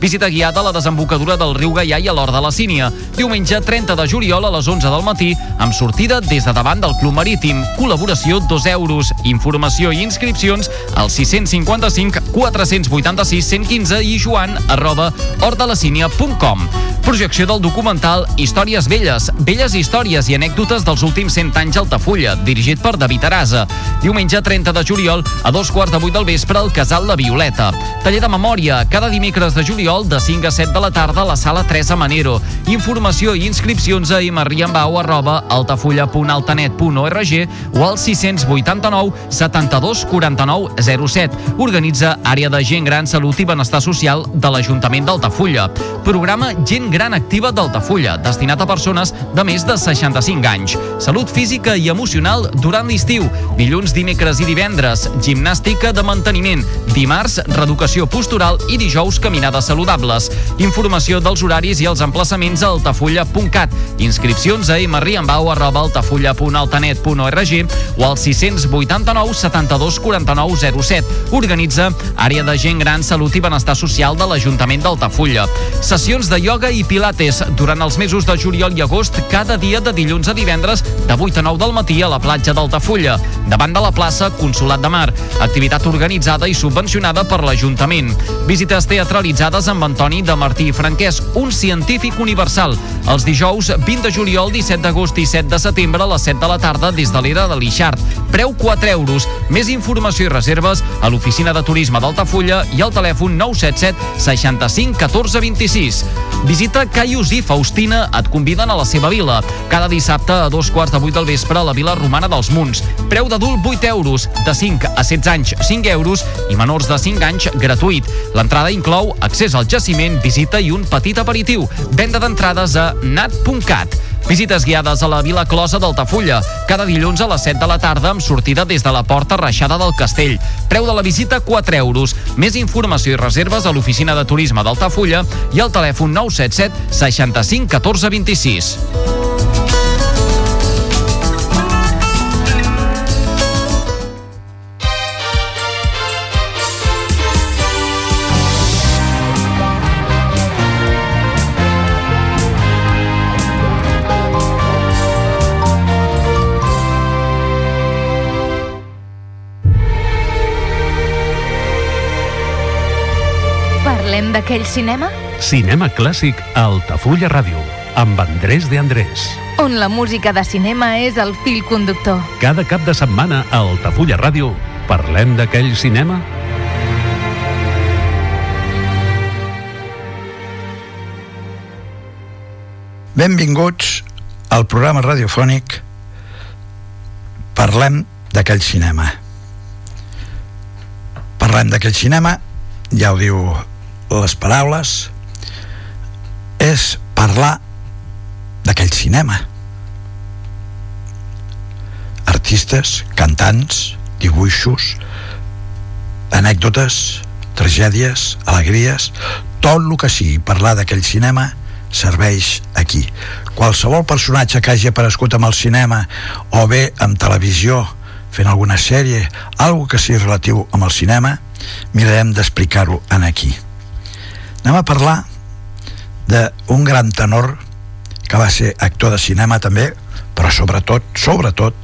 Visita guiada a la desembocadura del riu Gaià i a l'Hort de la Sínia. Diumenge 30 de juliol a les 11 del matí, amb sortida des de davant del Club Marítim. Col·laboració 2 euros. Informació i inscripcions al 655 486 115 i joan arroba hortdelacínia.com. Projecció del documental Històries velles, velles històries i anècdotes dels últims 100 anys a Altafulla, dirigit per David Arasa. Diumenge 30 de juliol a dos quarts de vuit del vespre al Casal La Violeta. Taller de memòria, cada dimecres de juliol de 5 a 7 de la tarda a la sala 3 a Manero. Informació i inscripcions a mriambau arroba altafulla.altanet.org o al 689 72 49 07. Organitza Àrea de Gent Gran, Salut i Benestar Social de l'Ajuntament d'Altafulla. Programa Gent Gran Activa d'Altafulla, destinat a persones de més de 65 anys. Salut física i emocional durant l'estiu. Dilluns, dimecres i divendres, gimnàstica de manteniment. Dimarts, reeducació postural i dijous, caminades saludables. Informació dels horaris i els emplaçaments a altafulla.cat. Inscripcions a mriambau arroba altafulla.altanet.org o al 689 72 49 07. Organitza Àrea de Gent Gran, Salut i Benestar Social de l'Ajuntament d'Altafulla. Sessions de ioga i pilates durant els mesos de juliol i agost cada dia de dilluns a divendres de 8 a 9 del matí a la platja d'Altafulla, davant de la plaça Consolat de Mar. Activitat organitzada i subvencionada per l'Ajuntament. Visites teatralitzades amb Antoni de Martí i Franquès, un científic universal. Els dijous 20 de juliol, 17 d'agost i 7 de setembre a les 7 de la tarda des de l'era de l'Ixart. Preu 4 euros. Més informació i reserves a l'oficina de turisme d'Altafulla i al telèfon 977 65 14 26. Visita Caius i Faustina et conviden a la seva vila. Cada dissabte a dos quarts de vuit del vespre a la Vila Romana dels Munts. Preu d'adult 8 euros, de 5 a 16 anys 5 euros i menors de 5 anys gratuït. L'entrada inclou accés al jaciment, visita i un petit aperitiu. Venda d'entrades a nat.cat. Visites guiades a la Vila Closa d'Altafulla, cada dilluns a les 7 de la tarda amb sortida des de la porta reixada del castell. Preu de la visita 4 euros. Més informació i reserves a l'oficina de turisme d'Altafulla i al telèfon 977 65 14 26. D'aquell cinema? Cinema clàssic a Altafulla Ràdio, amb Andrés de Andrés. On la música de cinema és el fil conductor. Cada cap de setmana a Altafulla Ràdio parlem d'aquell cinema Benvinguts al programa radiofònic Parlem d'aquell cinema. Parlem d'aquell cinema, ja ho diu les paraules, és parlar d'aquell cinema. Artistes, cantants, dibuixos, anècdotes, tragèdies, alegries, tot el que sigui parlar d'aquell cinema serveix aquí. Qualsevol personatge que hagi aparegut amb el cinema o bé amb televisió fent alguna sèrie, algo que sigui relatiu amb el cinema, mirarem d'explicar-ho en aquí. Anem a parlar d'un gran tenor que va ser actor de cinema també, però sobretot, sobretot,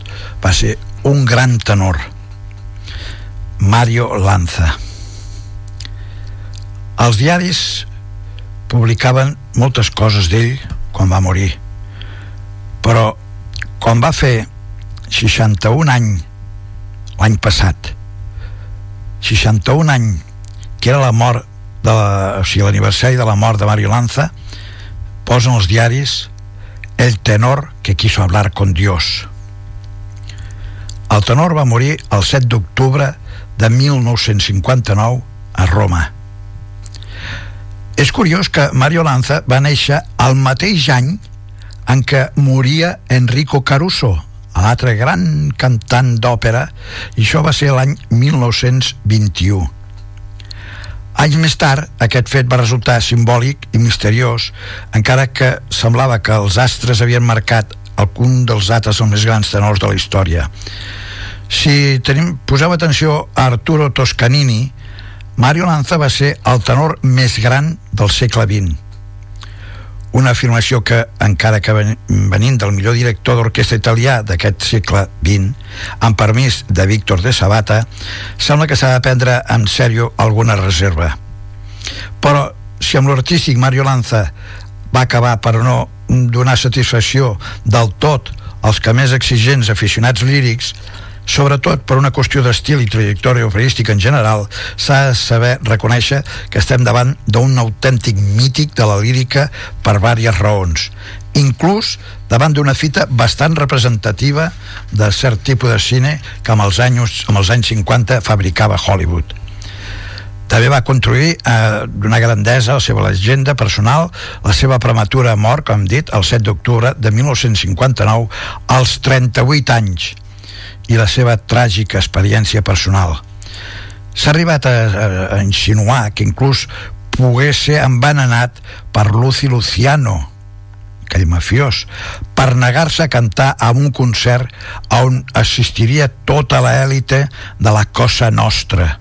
va ser un gran tenor. Mario Lanza. Els diaris publicaven moltes coses d'ell quan va morir però quan va fer 61 anys l'any passat 61 anys que era la mort de la, o sigui, l'aniversari de la mort de Mario Lanza posen els diaris el tenor que quiso hablar con Dios el tenor va morir el 7 d'octubre de 1959 a Roma És curiós que Mario Lanza va néixer al mateix any en què moria Enrico Caruso, l'altre gran cantant d'òpera, i això va ser l'any 1921. Anys més tard, aquest fet va resultar simbòlic i misteriós, encara que semblava que els astres havien marcat algun dels altres els més grans tenors de la història. Si tenim, poseu atenció a Arturo Toscanini, Mario Lanza va ser el tenor més gran del segle XX. Una afirmació que, encara que venint del millor director d'orquestra italià d'aquest segle XX, amb permís de Víctor de Sabata, sembla que s'ha de prendre en sèrio alguna reserva. Però, si amb l'artístic Mario Lanza va acabar per no donar satisfacció del tot als que més exigents aficionats lírics, sobretot per una qüestió d'estil i trajectòria operística en general, s'ha de saber reconèixer que estem davant d'un autèntic mític de la lírica per diverses raons, inclús davant d'una fita bastant representativa de cert tipus de cine que amb els anys, amb els anys 50 fabricava Hollywood. També va construir eh, d'una grandesa la seva llegenda personal, la seva prematura mort, com hem dit, el 7 d'octubre de 1959, als 38 anys, i la seva tràgica experiència personal. S'ha arribat a, a, a insinuar que inclús pogués ser envenenat per Lucy Luciano, aquell mafiós, per negar-se a cantar a un concert on assistiria tota l'èlite de la Cosa Nostra.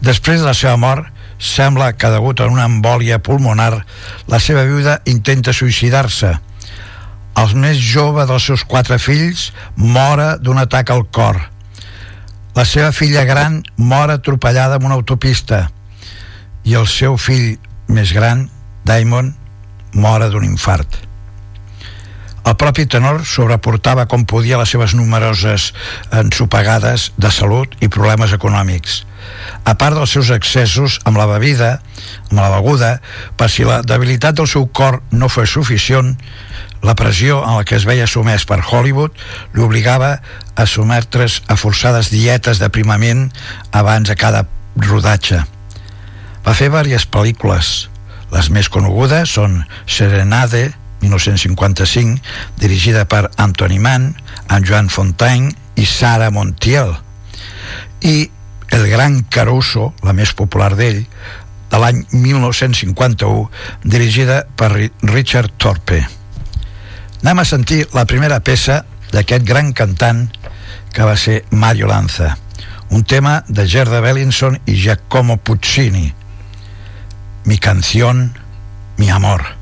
Després de la seva mort, sembla que degut a una embòlia pulmonar, la seva viuda intenta suïcidar-se, el més jove dels seus quatre fills mora d'un atac al cor. La seva filla gran mor atropellada en una autopista i el seu fill més gran, Damon, mora d'un infart. El propi tenor sobreportava com podia les seves numeroses ensopegades de salut i problemes econòmics. A part dels seus excessos amb la bebida, amb la beguda, per si la debilitat del seu cor no fos suficient, la pressió en la que es veia sumès per Hollywood l'obligava a sometre's a forçades dietes d'aprimament abans de cada rodatge. Va fer diverses pel·lícules. Les més conegudes són Serenade, 1955, dirigida per Anthony Mann, amb Joan Fontaine i Sara Montiel. I El gran Caruso, la més popular d'ell, de l'any 1951, dirigida per Richard Thorpe. Anem a sentir la primera peça d'aquest gran cantant que va ser Mario Lanza, un tema de Gerda Bellinson i Giacomo Puccini. Mi canción, mi amor.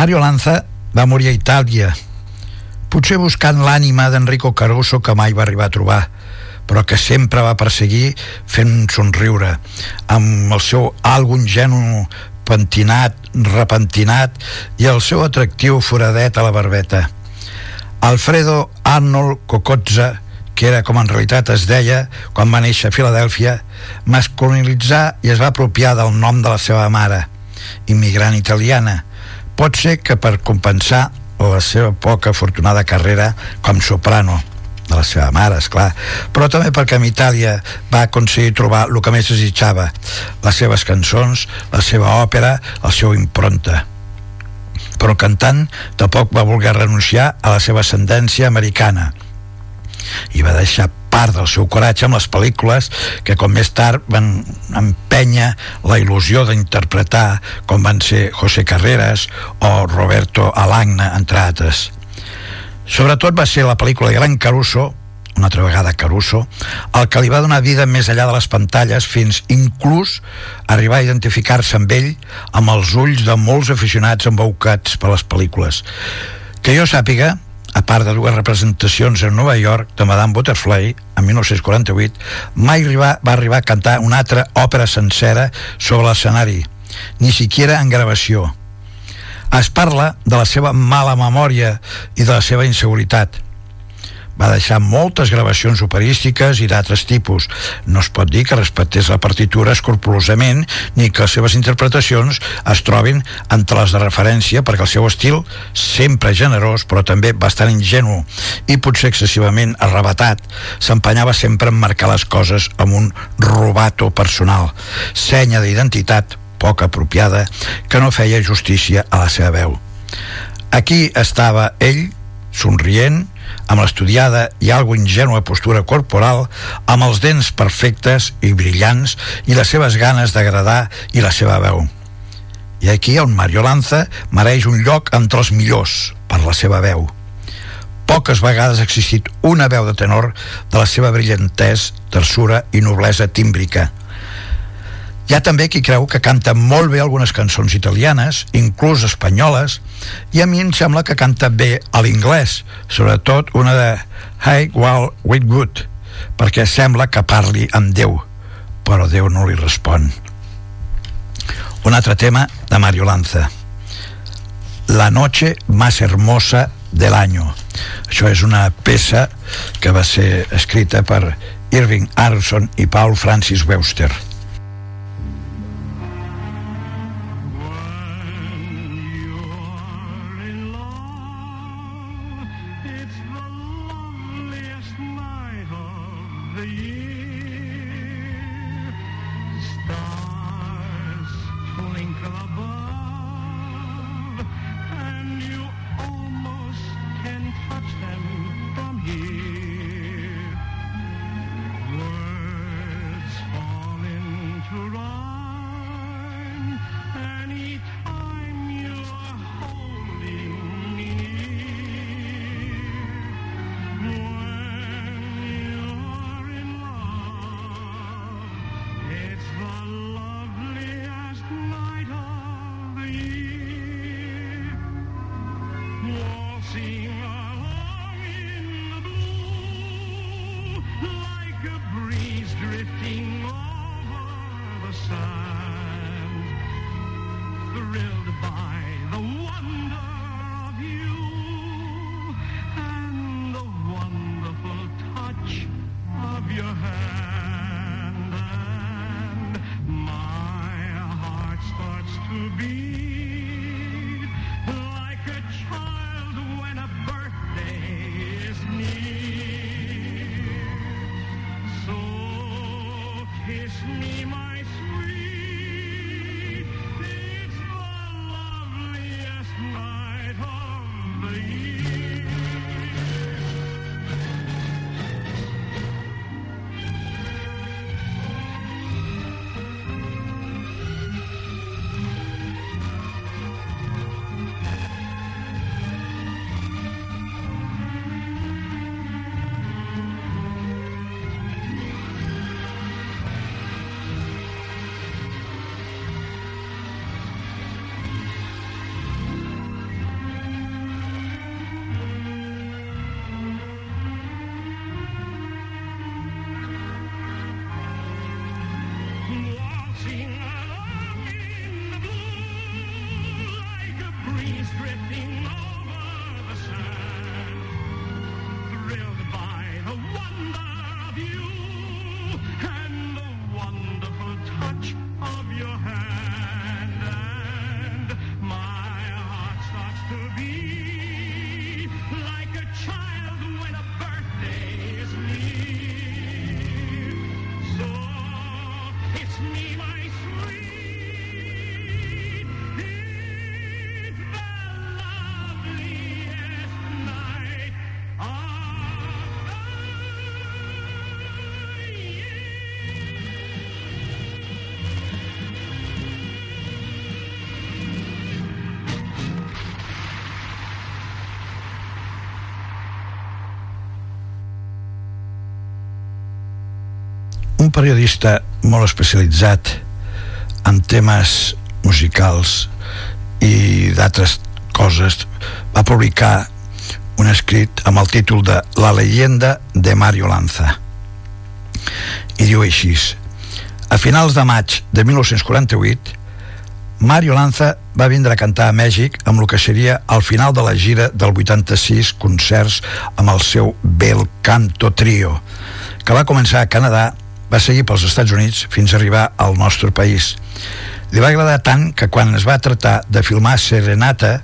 Mario Lanza va morir a Itàlia, potser buscant l'ànima d'Enrico Caruso que mai va arribar a trobar, però que sempre va perseguir fent somriure, amb el seu algun ingenu pentinat, repentinat i el seu atractiu foradet a la barbeta. Alfredo Arnold Cocozza, que era com en realitat es deia quan va néixer a Filadèlfia, masculinitzar i es va apropiar del nom de la seva mare, immigrant italiana. Pot ser que per compensar la seva poca afortunada carrera com soprano de la seva mare, és clar, però també perquè en Itàlia va aconseguir trobar el que més desitjava, les seves cançons, la seva òpera, el seu impronta. Però cantant tampoc va voler renunciar a la seva ascendència americana i va deixar part del seu coratge amb les pel·lícules que com més tard van empènyer la il·lusió d'interpretar com van ser José Carreras o Roberto Alagna, entre altres. Sobretot va ser la pel·lícula de Gran Caruso, una altra vegada Caruso, el que li va donar vida més enllà de les pantalles fins inclús arribar a identificar-se amb ell amb els ulls de molts aficionats embaucats per les pel·lícules. Que jo sàpiga, a part de dues representacions a Nova York de Madame Butterfly en 1948, mai va arribar a cantar una altra òpera sencera sobre l'escenari, ni siquiera en gravació es parla de la seva mala memòria i de la seva inseguretat. Va deixar moltes gravacions operístiques i d'altres tipus. No es pot dir que respectés la partitura escrupulosament ni que les seves interpretacions es trobin entre les de referència perquè el seu estil, sempre generós però també bastant ingenu i potser excessivament arrebatat, s'empenyava sempre en marcar les coses amb un robato personal, senya d'identitat poc apropiada que no feia justícia a la seva veu. Aquí estava ell, somrient, amb l'estudiada i algo ingènua postura corporal, amb els dents perfectes i brillants i les seves ganes d'agradar i la seva veu. I aquí on Mario Lanza mereix un lloc entre els millors per la seva veu. Poques vegades ha existit una veu de tenor de la seva brillantès, tersura i noblesa tímbrica, hi ha també qui creu que canta molt bé algunes cançons italianes, inclús espanyoles, i a mi em sembla que canta bé a l'inglès, sobretot una de Hey, well, with good, perquè sembla que parli amb Déu, però Déu no li respon. Un altre tema de Mario Lanza. La noche más hermosa del año. Això és una peça que va ser escrita per Irving Arson i Paul Francis Webster. Periodista molt especialitzat en temes musicals i d'altres coses va publicar un escrit amb el títol de La leyenda de Mario Lanza. I diu així a finals de maig de 1948 Mario Lanza va vindre a cantar a Mèxic amb el que seria el final de la gira del 86 concerts amb el seu Bel Canto Trio que va començar a Canadà va seguir pels Estats Units fins a arribar al nostre país li va agradar tant que quan es va tractar de filmar Serenata,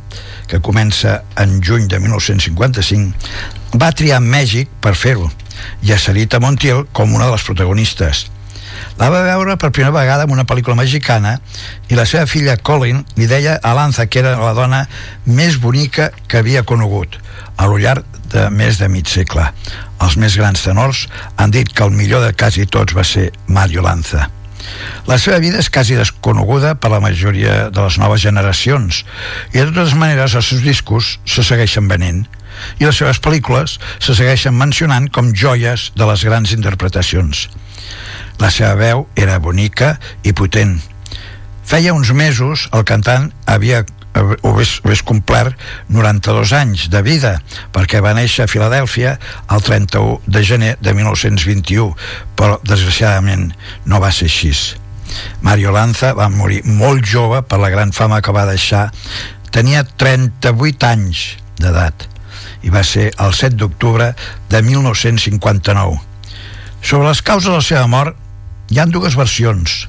que comença en juny de 1955, va triar Mèxic per fer-ho, i a Sarita Montiel com una de les protagonistes. La va veure per primera vegada en una pel·lícula mexicana i la seva filla Colin li deia a Lanza que era la dona més bonica que havia conegut a lo llarg de més de mig segle. Els més grans tenors han dit que el millor de quasi tots va ser Mario Lanza. La seva vida és quasi desconeguda per la majoria de les noves generacions i de totes maneres els seus discos se segueixen venent i les seves pel·lícules se segueixen mencionant com joies de les grans interpretacions. La seva veu era bonica i potent. Feia uns mesos el cantant havia ho hagués, hagués complert 92 anys de vida perquè va néixer a Filadèlfia el 31 de gener de 1921 però desgraciadament no va ser així. Mario Lanza va morir molt jove per la gran fama que va deixar. Tenia 38 anys d'edat i va ser el 7 d'octubre de 1959 sobre les causes de la seva mort hi han dues versions.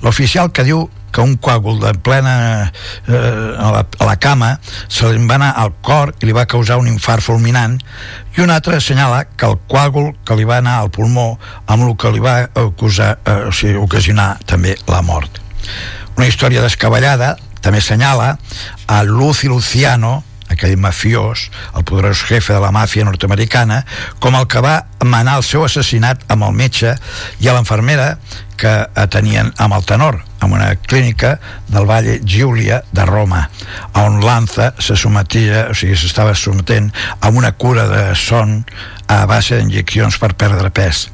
L'oficial que diu que un coàgul de plena eh, a, la, a la cama se li va anar al cor i li va causar un infart fulminant i un altre assenyala que el coàgul que li va anar al pulmó amb el que li va acusar, eh, o sigui, ocasionar també la mort. Una història descabellada també assenyala a Lucy Luciano aquell mafiós, el poderós jefe de la màfia nord-americana, com el que va manar el seu assassinat amb el metge i a l'enfermera que tenien amb el tenor, en una clínica del Valle Giulia de Roma, on Lanza se sometia, o sigui, s'estava sometent a una cura de son a base d'injeccions per perdre pes.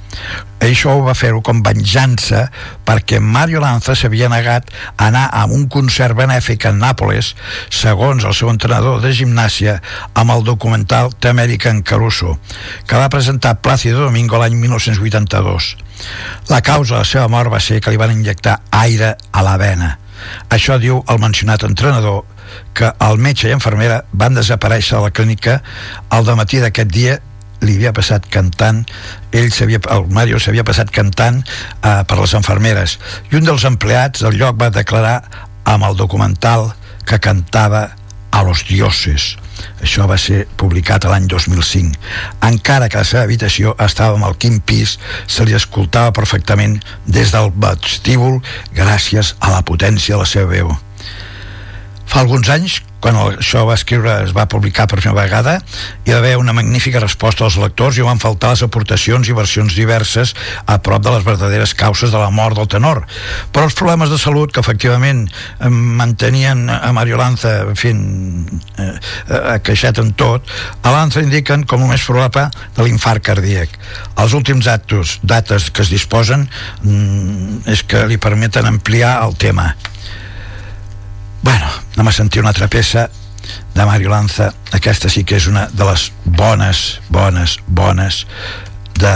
Això ho va fer-ho com venjança perquè Mario Lanza s'havia negat a anar a un concert benèfic en Nàpoles, segons el seu entrenador de gimnàsia, amb el documental The American Caruso, que va presentar Plácido Domingo l'any 1982. La causa de la seva mort va ser que li van injectar aire a la vena. Això diu el mencionat entrenador que el metge i infermera van desaparèixer a la clínica al matí d'aquest dia. Li havia passat cantant ell s'havia, el Mario s'havia passat cantant eh, per les enfermeres i un dels empleats del lloc va declarar amb el documental que cantava a los dioses això va ser publicat l'any 2005. Encara que la seva habitació estava en el quim pis, se li escoltava perfectament des del vestíbul gràcies a la potència de la seva veu. Fa alguns anys, quan això va escriure, es va publicar per primera vegada, hi va haver una magnífica resposta als lectors i van faltar les aportacions i versions diverses a prop de les verdaderes causes de la mort del tenor. Però els problemes de salut que efectivament mantenien a Mario Lanza fent eh, eh, queixat en tot, a Lanza indiquen com el més probable de l'infart cardíac. Els últims actos, dates que es disposen mm, és que li permeten ampliar el tema Bueno, anem a sentir una altra peça de Mario Lanza. Aquesta sí que és una de les bones, bones, bones de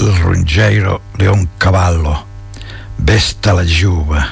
Ruggiero León Cavallo. Vesta la juba.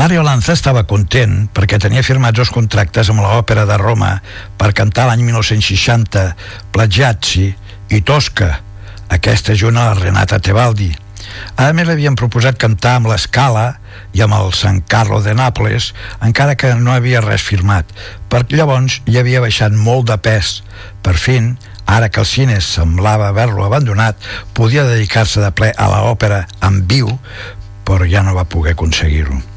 Mario Lanza estava content perquè tenia firmats dos contractes amb l'òpera de Roma per cantar l'any 1960 Plagiazzi i Tosca, aquesta junt a la Renata Tebaldi. A més, li havien proposat cantar amb l'Escala i amb el San Carlo de Nàpoles, encara que no havia res firmat, perquè llavors hi havia baixat molt de pes. Per fin, ara que el cine semblava haver-lo abandonat, podia dedicar-se de ple a l'òpera en viu, però ja no va poder aconseguir-ho.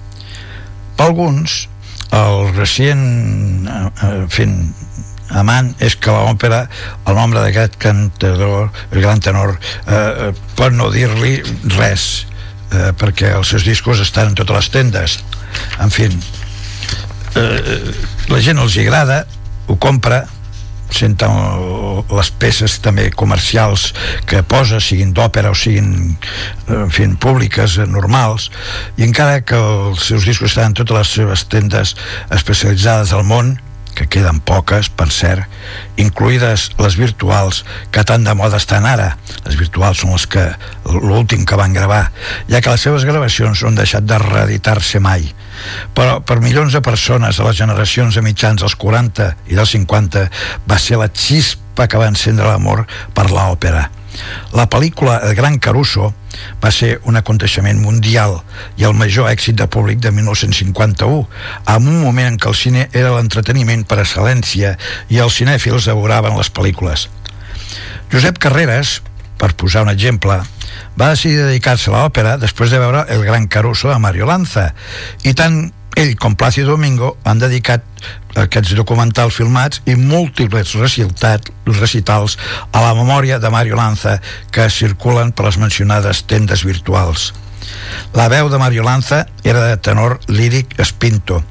Per alguns, el recient eh, eh fent amant és que l'òpera, el nombre d'aquest cantador, el gran tenor, eh, eh, pot no dir-li res, eh, perquè els seus discos estan en totes les tendes. En fi, eh, la gent els agrada, ho compra, senten les peces també comercials que posa, siguin d'òpera o siguin en fi, públiques, eh, normals i encara que els seus discos estan en totes les seves tendes especialitzades al món que queden poques, per cert, incluïdes les virtuals, que tan de moda estan ara. Les virtuals són les que l'últim que van gravar, ja que les seves gravacions no han deixat de reeditar-se mai. Però per milions de persones a les generacions de mitjans dels 40 i dels 50 va ser la xispa que va encendre l'amor per l'òpera la pel·lícula El Gran Caruso va ser un aconteixement mundial i el major èxit de públic de 1951, en un moment en què el cine era l'entreteniment per excel·lència i els cinèfils devoraven les pel·lícules. Josep Carreras, per posar un exemple, va decidir dedicar-se a l'òpera després de veure El Gran Caruso de Mario Lanza i tant ell com Plácido Domingo han dedicat aquests documentals filmats i múltiples recitat, recitals a la memòria de Mario Lanza que circulen per les mencionades tendes virtuals. La veu de Mario Lanza era de tenor líric espinto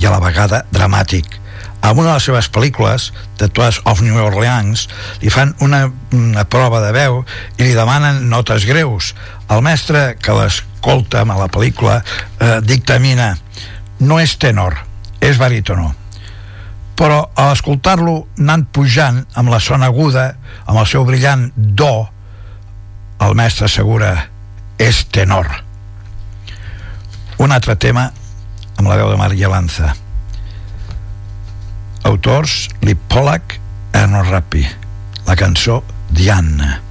i a la vegada dramàtic. A una de les seves pel·lícules, Tours of New Orleans, li fan una, una prova de veu i li demanen notes greus. El mestre que l'escolta a la pel·lícula eh, dictamina no és tenor, és barítono però a escoltar-lo anant pujant amb la zona aguda, amb el seu brillant do, el mestre assegura és tenor. Un altre tema amb la veu de Maria Lanza. Autors Lip Pollack, Erno Rappi. La cançó Diana.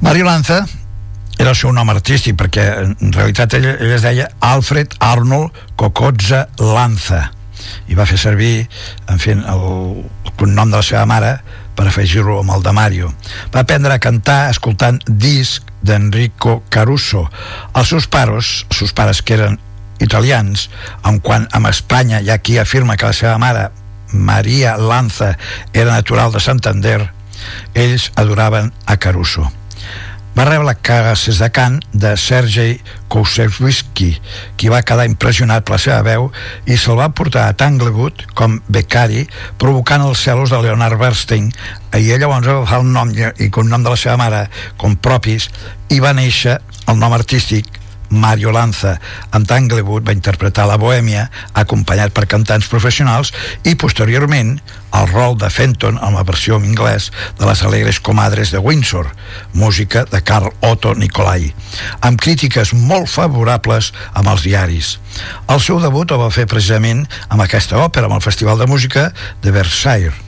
Mario Lanza era el seu nom artístic perquè en realitat ell, ell es deia Alfred Arnold Cocozza Lanza i va fer servir en fi, el, el cognom de la seva mare per afegir-lo amb el de Mario. Va aprendre a cantar escoltant disc d'Enrico Caruso. Els seus pares, els seus pares que eren italians, en quan amb Espanya hi ha qui afirma que la seva mare, Maria Lanza, era natural de Santander, ells adoraven a Caruso va rebre classes de cant de Sergei Koussevitzky, qui va quedar impressionat per la seva veu i se'l va portar a Tanglewood com becari, provocant els celos de Leonard Bernstein. I ell llavors va agafar el nom i el nom de la seva mare com propis i va néixer el nom artístic Mario Lanza. Amb Tanglewood va interpretar la Bohèmia, acompanyat per cantants professionals, i posteriorment el rol de Fenton en la versió en anglès de les Alegres Comadres de Windsor, música de Carl Otto Nicolai, amb crítiques molt favorables amb els diaris. El seu debut el va fer precisament amb aquesta òpera, amb el Festival de Música de Versailles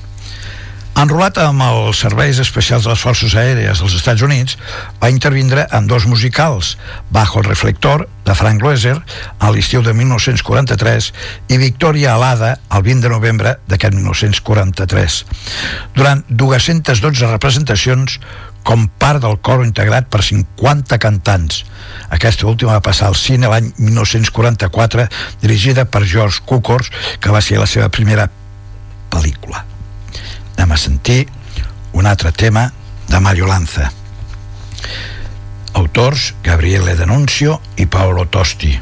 Enrolat amb els serveis especials de les Forces Aèries dels Estats Units, va intervindre en dos musicals, Bajo el reflector, de Frank Loeser, a l'estiu de 1943, i Victoria Alada, el 20 de novembre d'aquest 1943. Durant 212 representacions, com part del coro integrat per 50 cantants. Aquesta última va passar al cine l'any 1944, dirigida per George Cukors, que va ser la seva primera pel·lícula anem a sentir un altre tema de Mario Lanza. Autors Gabriele D'Annunzio i Paolo Tosti.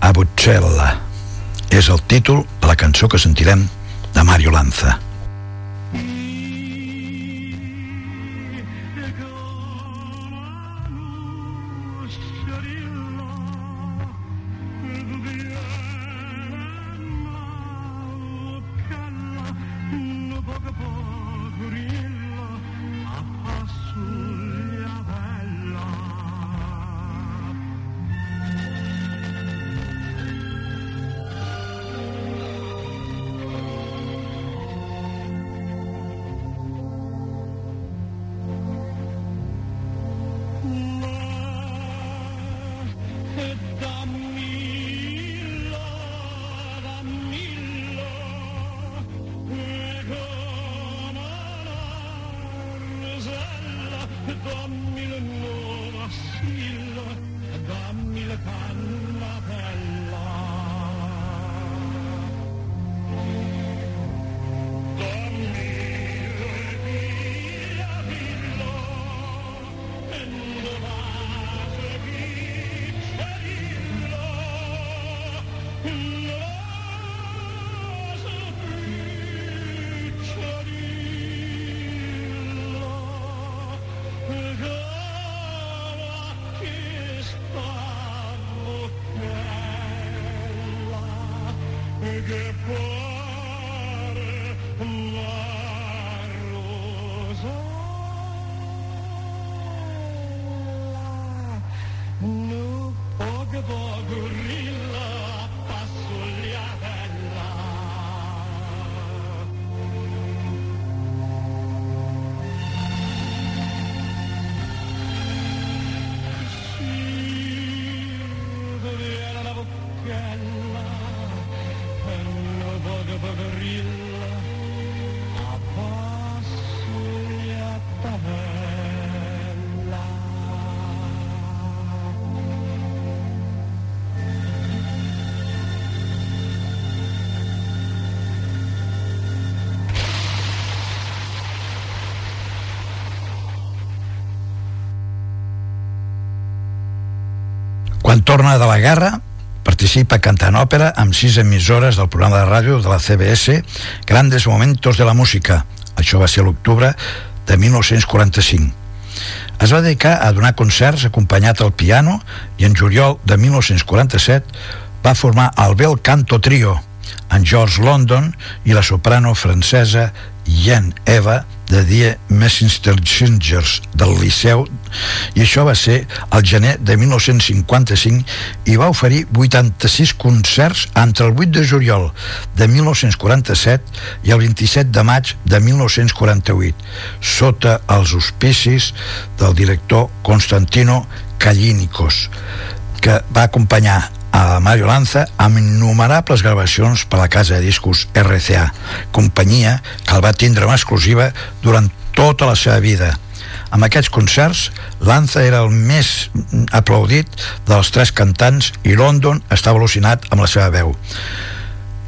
A Buccella és el títol de la cançó que sentirem de Mario Lanza Quan torna de la guerra, participa cantant òpera amb sis emissores del programa de ràdio de la CBS Grandes Momentos de la Música. Això va ser l'octubre de 1945. Es va dedicar a donar concerts acompanyat al piano i en juliol de 1947 va formar el Bel Canto Trio en George London i la soprano francesa Yen Eva de Die Messingers del Liceu i això va ser el gener de 1955 i va oferir 86 concerts entre el 8 de juliol de 1947 i el 27 de maig de 1948 sota els auspicis del director Constantino Kallinikos que va acompanyar a Mario Lanza amb innumerables gravacions per la casa de discos RCA, companyia que el va tindre en exclusiva durant tota la seva vida. Amb aquests concerts, Lanza era el més aplaudit dels tres cantants i London estava al·lucinat amb la seva veu.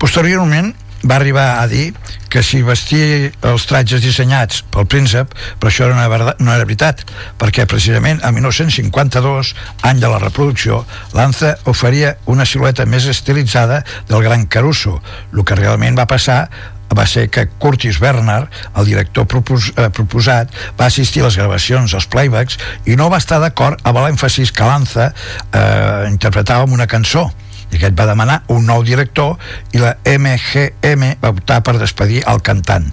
Posteriorment, va arribar a dir que si vestia els tratges dissenyats pel príncep, però això era, no era veritat, perquè precisament en 1952, any de la reproducció, Lanza oferia una silueta més estilitzada del gran Caruso. El que realment va passar va ser que Curtis Bernard, el director propos, eh, proposat, va assistir a les gravacions, als playbacks, i no va estar d'acord amb l'èmfasis que Lanza eh, interpretava en una cançó i aquest va demanar un nou director i la MGM va optar per despedir el cantant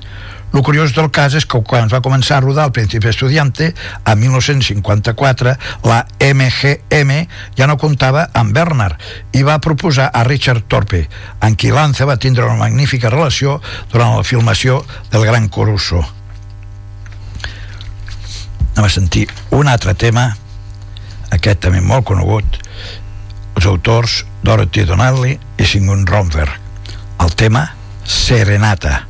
el curiós del cas és que quan es va començar a rodar el Príncipe Estudiante, a 1954, la MGM ja no comptava amb Bernard i va proposar a Richard Torpe, en qui Lance va tindre una magnífica relació durant la filmació del Gran Coruso. Anem a sentir un altre tema, aquest també molt conegut, els autors Dorothy Donnelly i Sigmund Romberg. El tema Serenata.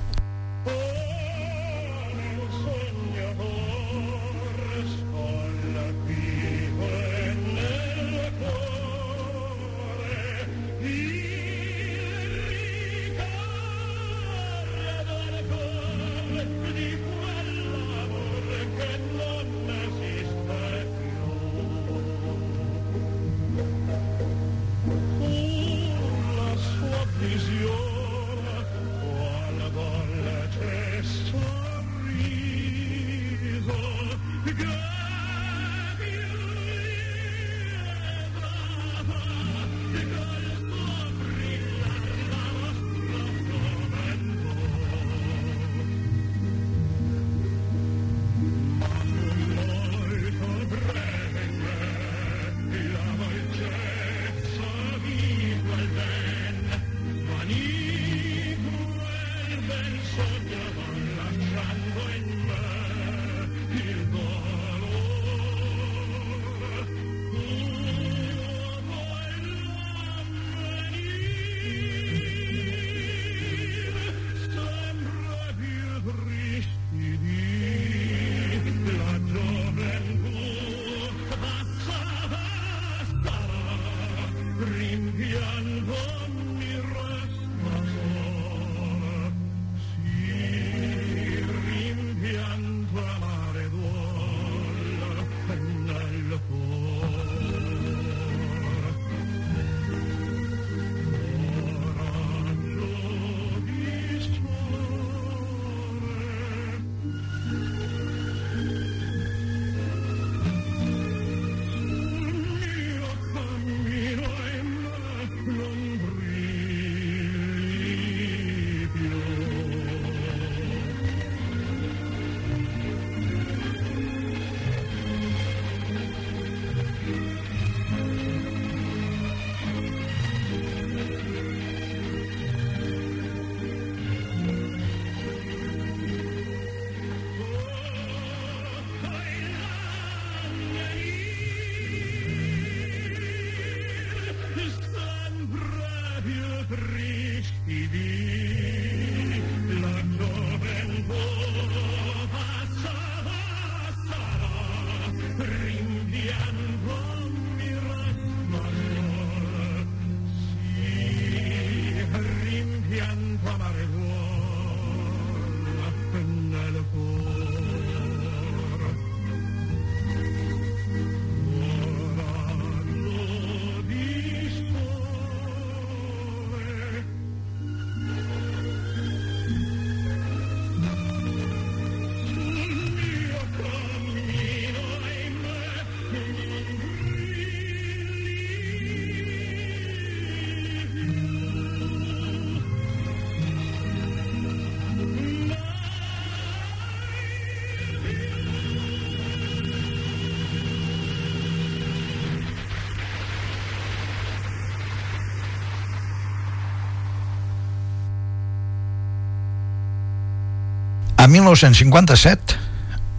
A 1957,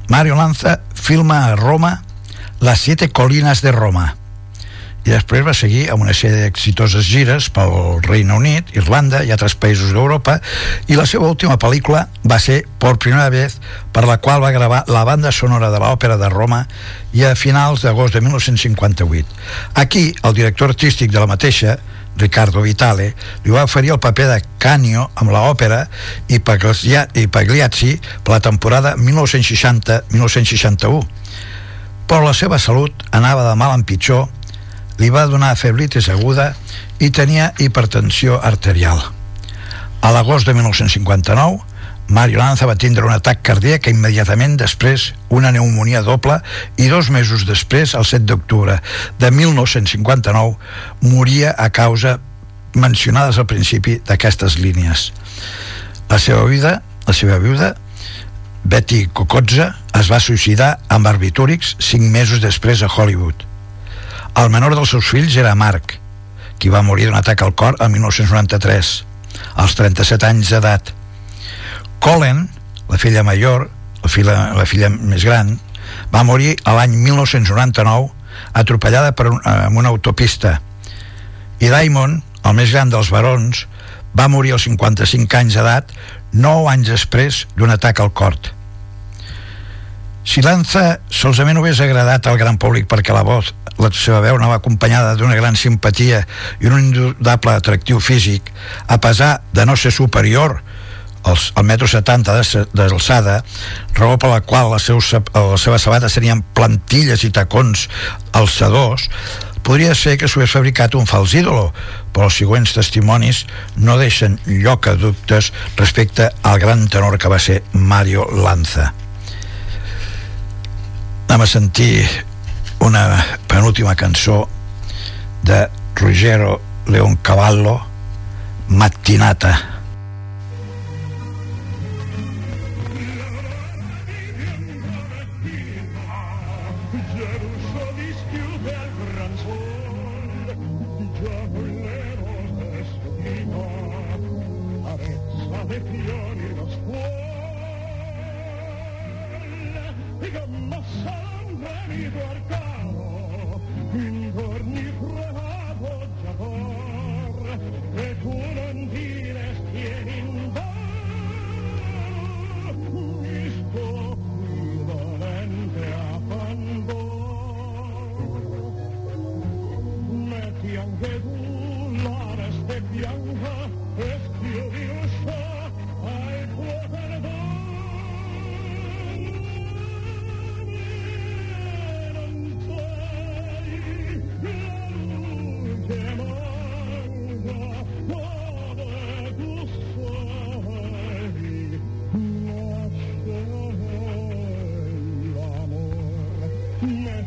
Mario Lanza filma a Roma Las Siete Colinas de Roma i després va seguir amb una sèrie d'exitoses gires pel Regne Unit, Irlanda i altres països d'Europa i la seva última pel·lícula va ser Por primera vez per la qual va gravar la banda sonora de l'òpera de Roma i a finals d'agost de 1958. Aquí, el director artístic de la mateixa, Ricardo Vitale, li va oferir el paper de Canio amb l'òpera i Pagliazzi per la temporada 1960-1961. Però la seva salut anava de mal en pitjor li va donar febritis aguda i tenia hipertensió arterial. A l'agost de 1959, Mario Lanza va tindre un atac cardíac immediatament després una pneumonia doble i dos mesos després, el 7 d'octubre de 1959, moria a causa mencionades al principi d'aquestes línies. La seva vida, la seva viuda, Betty Cocotza, es va suïcidar amb barbitúrics cinc mesos després a Hollywood. El menor dels seus fills era Marc, qui va morir d'un atac al cor el 1993, als 37 anys d'edat. Colin, la filla major, la filla, la filla més gran, va morir a l'any 1999 atropellada per un, amb una autopista. I Diamond, el més gran dels barons, va morir als 55 anys d'edat, 9 anys després d'un atac al cor. Si Lanza solament hagués agradat al gran públic perquè la voz, la seva veu anava acompanyada d'una gran simpatia i un indudable atractiu físic, a pesar de no ser superior als, al metro 70 d'alçada, raó per la qual les, seus, les seves sabates serien plantilles i tacons alçadors, podria ser que s'ho hagués fabricat un fals ídolo, però els següents testimonis no deixen lloc a dubtes respecte al gran tenor que va ser Mario Lanza. Anem a sentir una penúltima cançó de Ruggero Leoncavallo Mattinata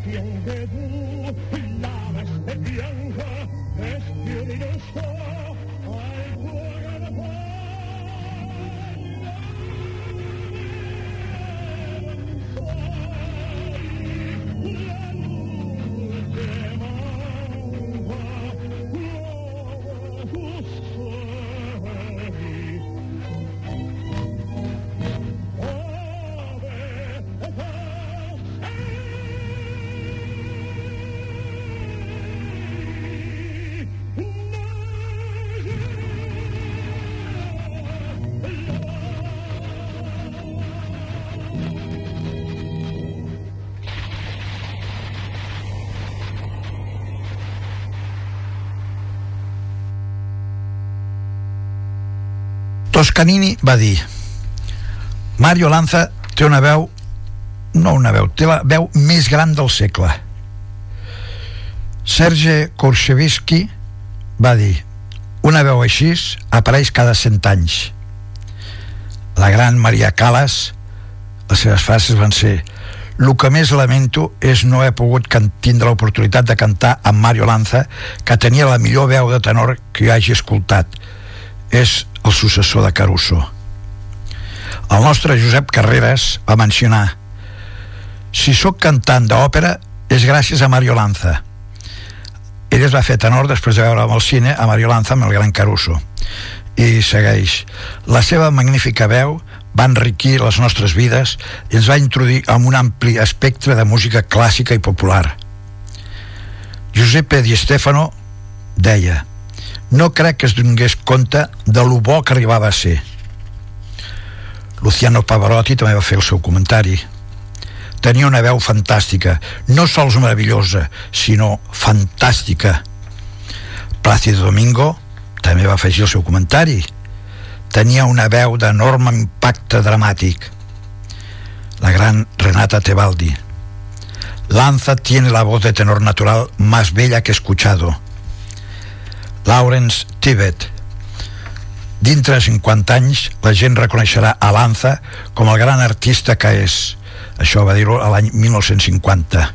canción de Bú, la más blanca, es violinosa. Toscanini va dir Mario Lanza té una veu no una veu, té la veu més gran del segle. Serge Korshevsky va dir una veu així apareix cada cent anys. La gran Maria Calas les seves frases van ser el que més lamento és no haver pogut tindre l'oportunitat de cantar amb Mario Lanza que tenia la millor veu de tenor que jo hagi escoltat. És el successor de Caruso. El nostre Josep Carreras va mencionar si sóc cantant d'òpera és gràcies a Mario Lanza. Ell es va fer tenor després de veure al cine a Mario Lanza amb el gran Caruso. I segueix. La seva magnífica veu va enriquir les nostres vides i ens va introduir en un ampli espectre de música clàssica i popular. Giuseppe Di Stefano deia no crec que es donés compte de lo bo que arribava a ser. Luciano Pavarotti també va fer el seu comentari. Tenia una veu fantàstica, no sols meravellosa, sinó fantàstica. Plácido Domingo també va afegir el seu comentari tenia una veu d'enorme impacte dramàtic. La gran Renata Tebaldi. Lanza tiene la voz de tenor natural más bella que escuchado. Lawrence Tibet. Dintre de 50 anys, la gent reconeixerà a Lanza com el gran artista que és. Això va dir-ho l'any 1950.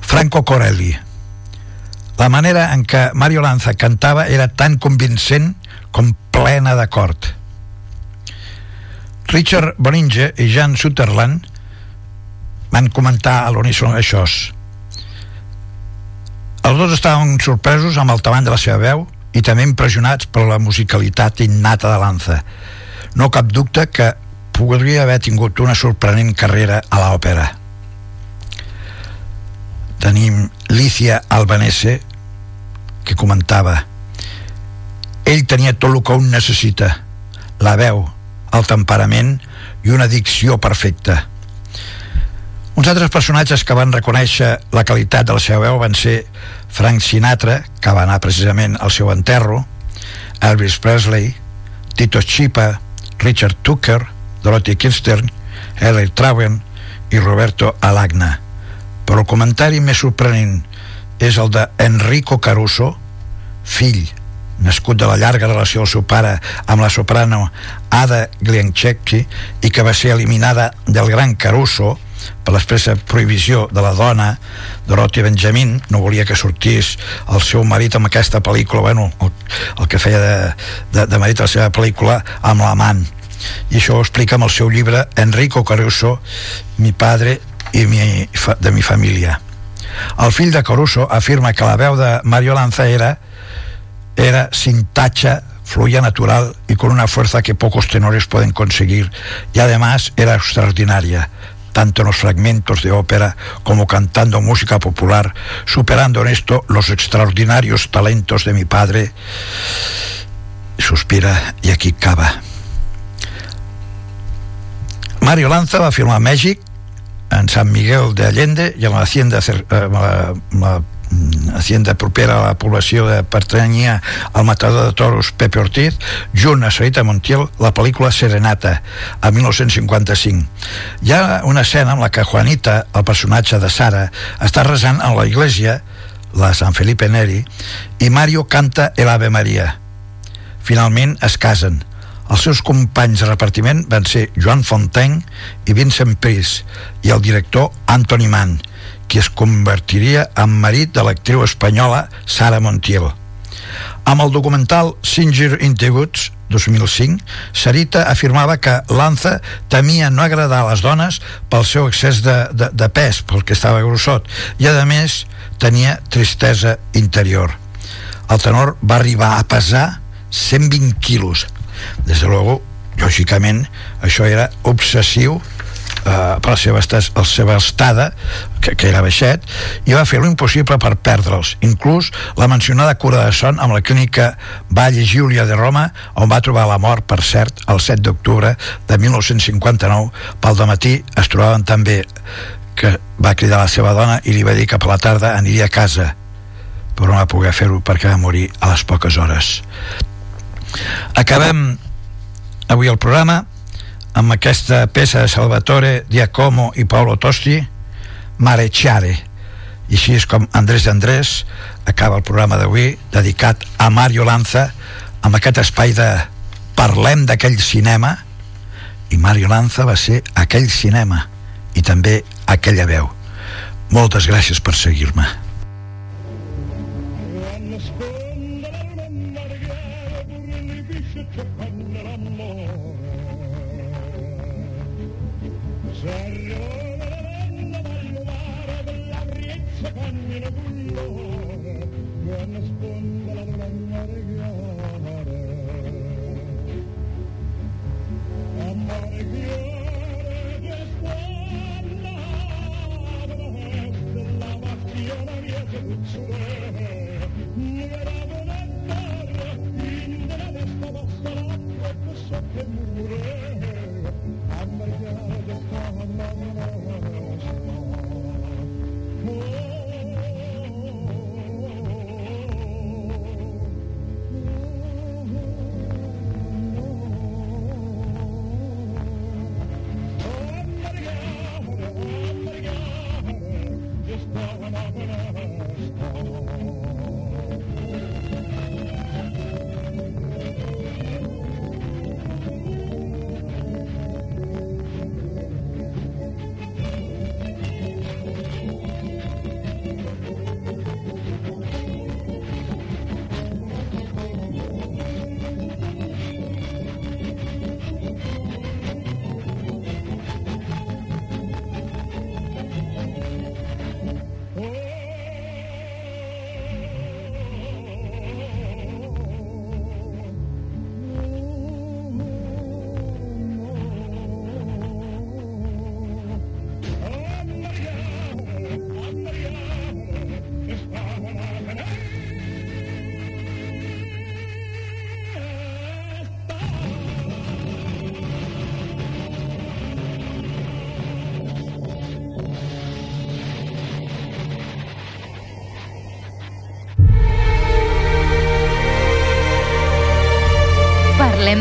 Franco Corelli. La manera en què Mario Lanza cantava era tan convincent com plena d'acord. Richard Boninge i Jan Sutherland van comentar a l'uníson això. Els dos estaven sorpresos amb el tamany de la seva veu i també impressionats per la musicalitat innata de Lanza. No cap dubte que podria haver tingut una sorprenent carrera a l'òpera. Tenim Lícia Albanese que comentava ell tenia tot el que un necessita, la veu, el temperament i una dicció perfecta. Uns altres personatges que van reconèixer la qualitat de la seva veu van ser Frank Sinatra, que va anar precisament al seu enterro, Elvis Presley, Tito Chipa, Richard Tucker, Dorothy Kirstern, Ellie Traven i Roberto Alagna. Però el comentari més sorprenent és el de Enrico Caruso, fill nascut de la llarga relació del seu pare amb la soprano Ada Glianchecki i que va ser eliminada del Gran Caruso per l'expressa prohibició de la dona Dorothy Benjamin no volia que sortís el seu marit amb aquesta pel·lícula bueno, el, el que feia de, de, de marit a la seva pel·lícula amb l'amant i això ho explica amb el seu llibre Enrico Caruso mi padre i mi, de mi família. El fill de Caruso afirma que la veu de Mario Lanza era era sin tacha, fluía natural y con una fuerza que pocos tenores pueden conseguir y además era extraordinaria tanto en los fragmentos de ópera como cantando música popular, superando en esto los extraordinarios talentos de mi padre. Suspira y aquí acaba. Mario Lanza va firmar a en Sant Miguel de Allende i a la hacienda, eh, hacienda propera a la població de pertanyia al matador de toros Pepe Ortiz junt a Sarita Montiel la pel·lícula Serenata a 1955 hi ha una escena en la que Juanita el personatge de Sara està resant en la iglesia la San Felipe Neri i Mario canta El Ave Maria. Finalment es casen. Els seus companys de repartiment van ser Joan Fontaine i Vincent Price i el director Anthony Mann qui es convertiria en marit de l'actriu espanyola Sara Montiel. Amb el documental Singer in the Woods, 2005, Sarita afirmava que Lanza temia no agradar a les dones pel seu excés de, de, de pes, pel que estava grossot, i a més tenia tristesa interior. El tenor va arribar a pesar 120 quilos. Des de luego, lògicament, això era obsessiu eh, per la seva, estada, la seva estada que, que era baixet i va fer l'impossible per perdre'ls. Inclús la mencionada cura de son amb la clínica Valle Giulia de Roma on va trobar la mort, per cert el 7 d'octubre de 1959 pel matí es trobaven també que va cridar la seva dona i li va dir que per la tarda aniria a casa però no va poder fer-ho perquè va morir a les poques hores. Acabem avui el programa amb aquesta peça de Salvatore Giacomo i Paolo Tosti Marecciare i així és com Andrés Andrés acaba el programa d'avui dedicat a Mario Lanza amb aquest espai de parlem d'aquell cinema i Mario Lanza va ser aquell cinema i també aquella veu. Moltes gràcies per seguir-me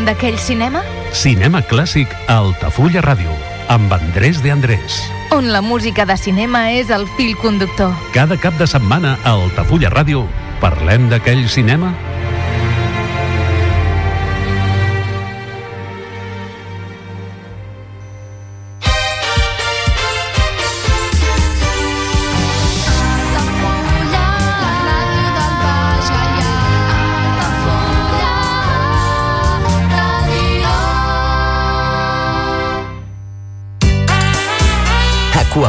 d'aquell cinema? Cinema clàssic a Altafulla Ràdio, amb Andrés de Andrés. On la música de cinema és el fil conductor. Cada cap de setmana a Altafulla Ràdio, parlem d'aquell cinema?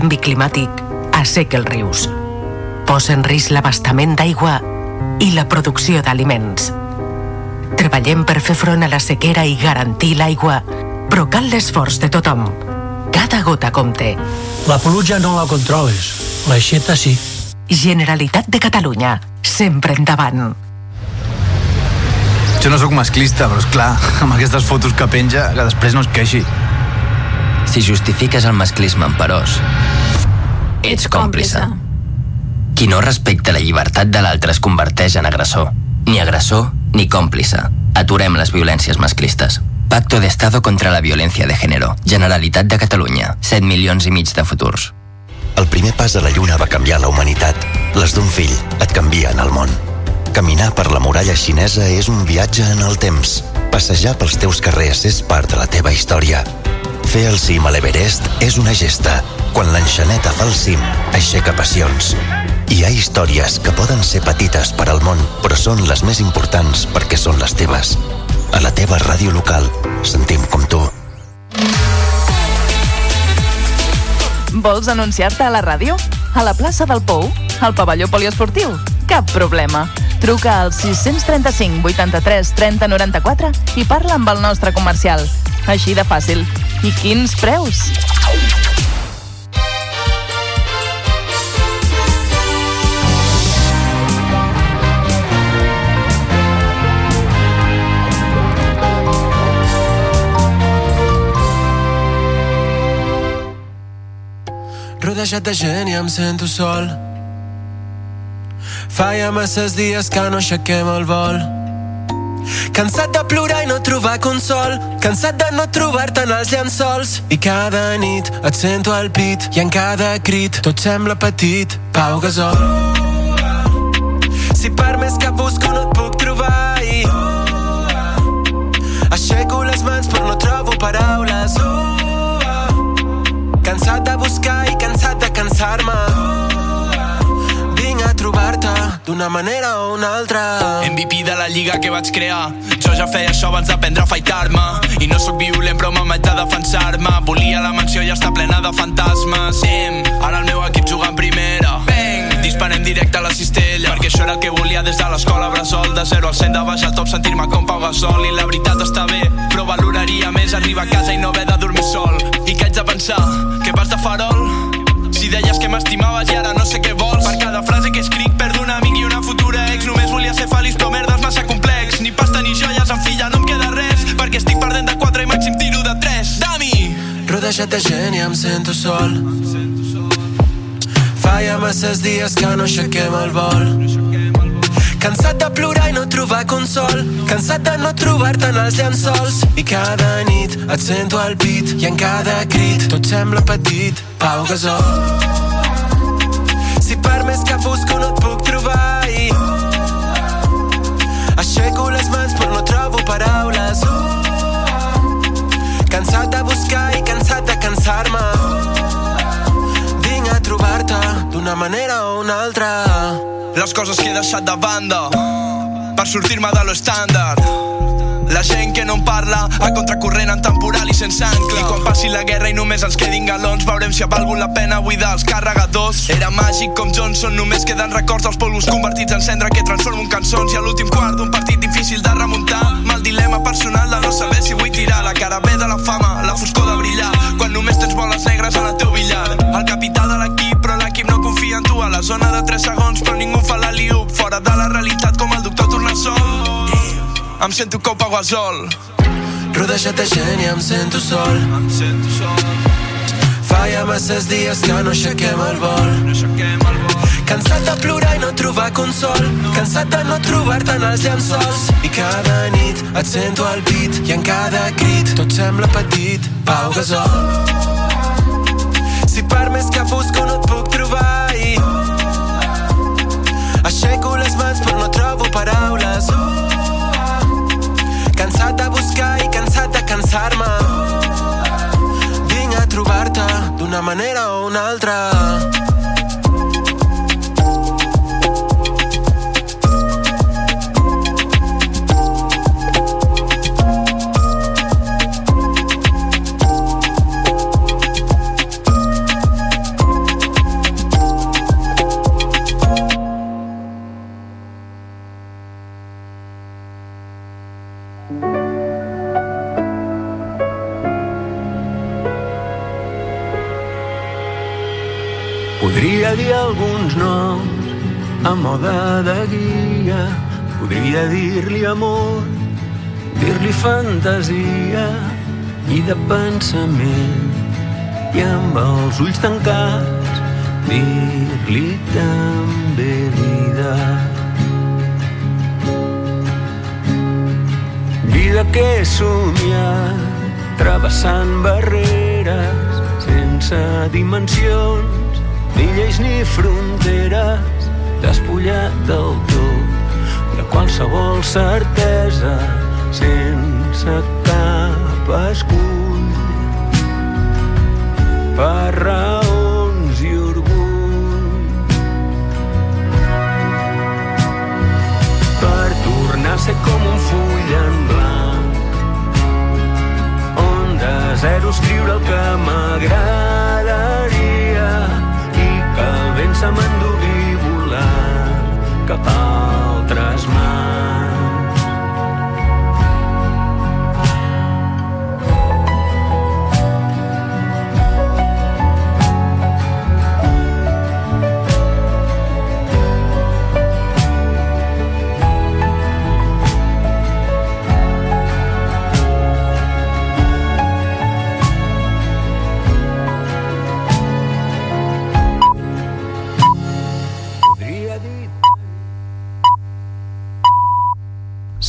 Canvi climàtic asseca els rius, posa en risc l'abastament d'aigua i la producció d'aliments. Treballem per fer front a la sequera i garantir l'aigua, però cal l'esforç de tothom. Cada gota compte. La pluja no la controles, l'aixeta sí. Generalitat de Catalunya, sempre endavant. Jo no sóc masclista, però és clar, amb aquestes fotos que penja, que després no es queixi. Si justifiques el masclisme en perós, ets còmplice. Qui no respecta la llibertat de l'altre es converteix en agressor. Ni agressor ni còmplice. Aturem les violències masclistes. Pacto de Estado contra la Violència de Género. Generalitat de Catalunya. 7 milions i mig de futurs. El primer pas a la Lluna va canviar la humanitat. Les d'un fill et canvien el món. Caminar per la muralla xinesa és un viatge en el temps. Passejar pels teus carrers és part de la teva història. Fer el cim a l'Everest és una gesta. Quan l'enxaneta fa el cim, aixeca passions. Hi ha històries que poden ser petites per al món, però són les més importants perquè són les teves. A la teva ràdio local, sentim com tu. Vols anunciar-te a la ràdio? A la plaça del Pou? Al pavelló poliesportiu? Cap problema. Truca al 635 83 30 94 i parla amb el nostre comercial. Així de fàcil. I quins preus? Rodejat de gent i em sento sol Fa ja masses dies que no aixequem el vol. Cansat de plorar i no trobar consol. Cansat de no trobar-te en els llençols. I cada nit et sento al pit I en cada crit tot sembla petit. Pau Gasol. Si per més que busco no et puc trobar i Aixeco les mans però no trobo paraules. Cansat de buscar i cansat de cansar-me d'una manera o una altra. MVP de la lliga que vaig crear. Jo ja feia això abans d'aprendre a fightar-me. I no sóc violent però m'haig de defensar-me. Volia la mansió i està plena de fantasmes. Sim, ara el meu equip juga en primera. Bang, disparem directe a la cistella. Perquè això era el que volia des de l'escola Bressol. De 0 al 100 de baix al top sentir-me com Pau Gasol. I la veritat està bé, però valoraria més arribar a casa i no haver de dormir sol. I que haig de pensar? Que vas de farol si deies que m'estimaves i ara no sé què vols. Per cada frase que escric perdo un amic i una futura ex. Només volia ser feliç però merda és massa complex. Ni pasta ni joies, en filla no em queda res. Perquè estic perdent de 4 i màxim tiro de 3 Dami! Rodejat de gent i em sento sol. Fa ja masses dies que no aixequem el vol Cansat de plorar i no trobar consol. Cansat de no trobar-te en els llençols. I cada nit et sento al pit I en cada crit tot sembla petit. Pau Gasol. Si per més que busco no et puc trobar i Aixeco les mans però no trobo paraules. Cansat de buscar i cansat de cansar-me. Vinc a trobar-te d'una manera o una altra les coses que he deixat de banda per sortir-me de lo estàndard. La gent que no en parla a contracorrent en temporal i sense ancla. I quan passi la guerra i només ens quedin galons, veurem si ha valgut la pena buidar els carregadors. Era màgic com Johnson, només queden records dels polvos convertits en cendra que transformo en cançons. I a l'últim quart d'un partit difícil de remuntar, mal dilema personal de no saber si vull tirar la cara B de la fama, la foscor de brillar, quan només tens boles negres en el teu billar. El capità a la zona de 3 segons, però ningú fa la liup, fora de la realitat com el doctor Tornassol. Em sento cop a Guasol. Rodejat de gent i em sento sol. Em sento sol. Fa ja masses dies que no aixequem el vol. No aixequem el vol. Cansat de plorar i no trobar consol. Cansat de no trobar-te en els llençols. I cada nit et sento al pit i en cada crit tot sembla petit. Pau Gasol. Si per més que busco trobo paraules. Cansat de buscar i cansat de cansar-me. Vinc a trobar-te d'una manera o una altra. Podria dir alguns noms a moda de guia. Podria dir-li amor, dir-li fantasia i de pensament. I amb els ulls tancats dir-li també vida. Vida que he somiat travessant barreres sense dimensions ni lleis ni fronteres, despullat del tot de qualsevol certesa, sense cap escull. Per raons i orgull. Per tornar a ser com un full en blanc, on de zero escriure el que m'agradaria se m'endugui volant cap a altres mans.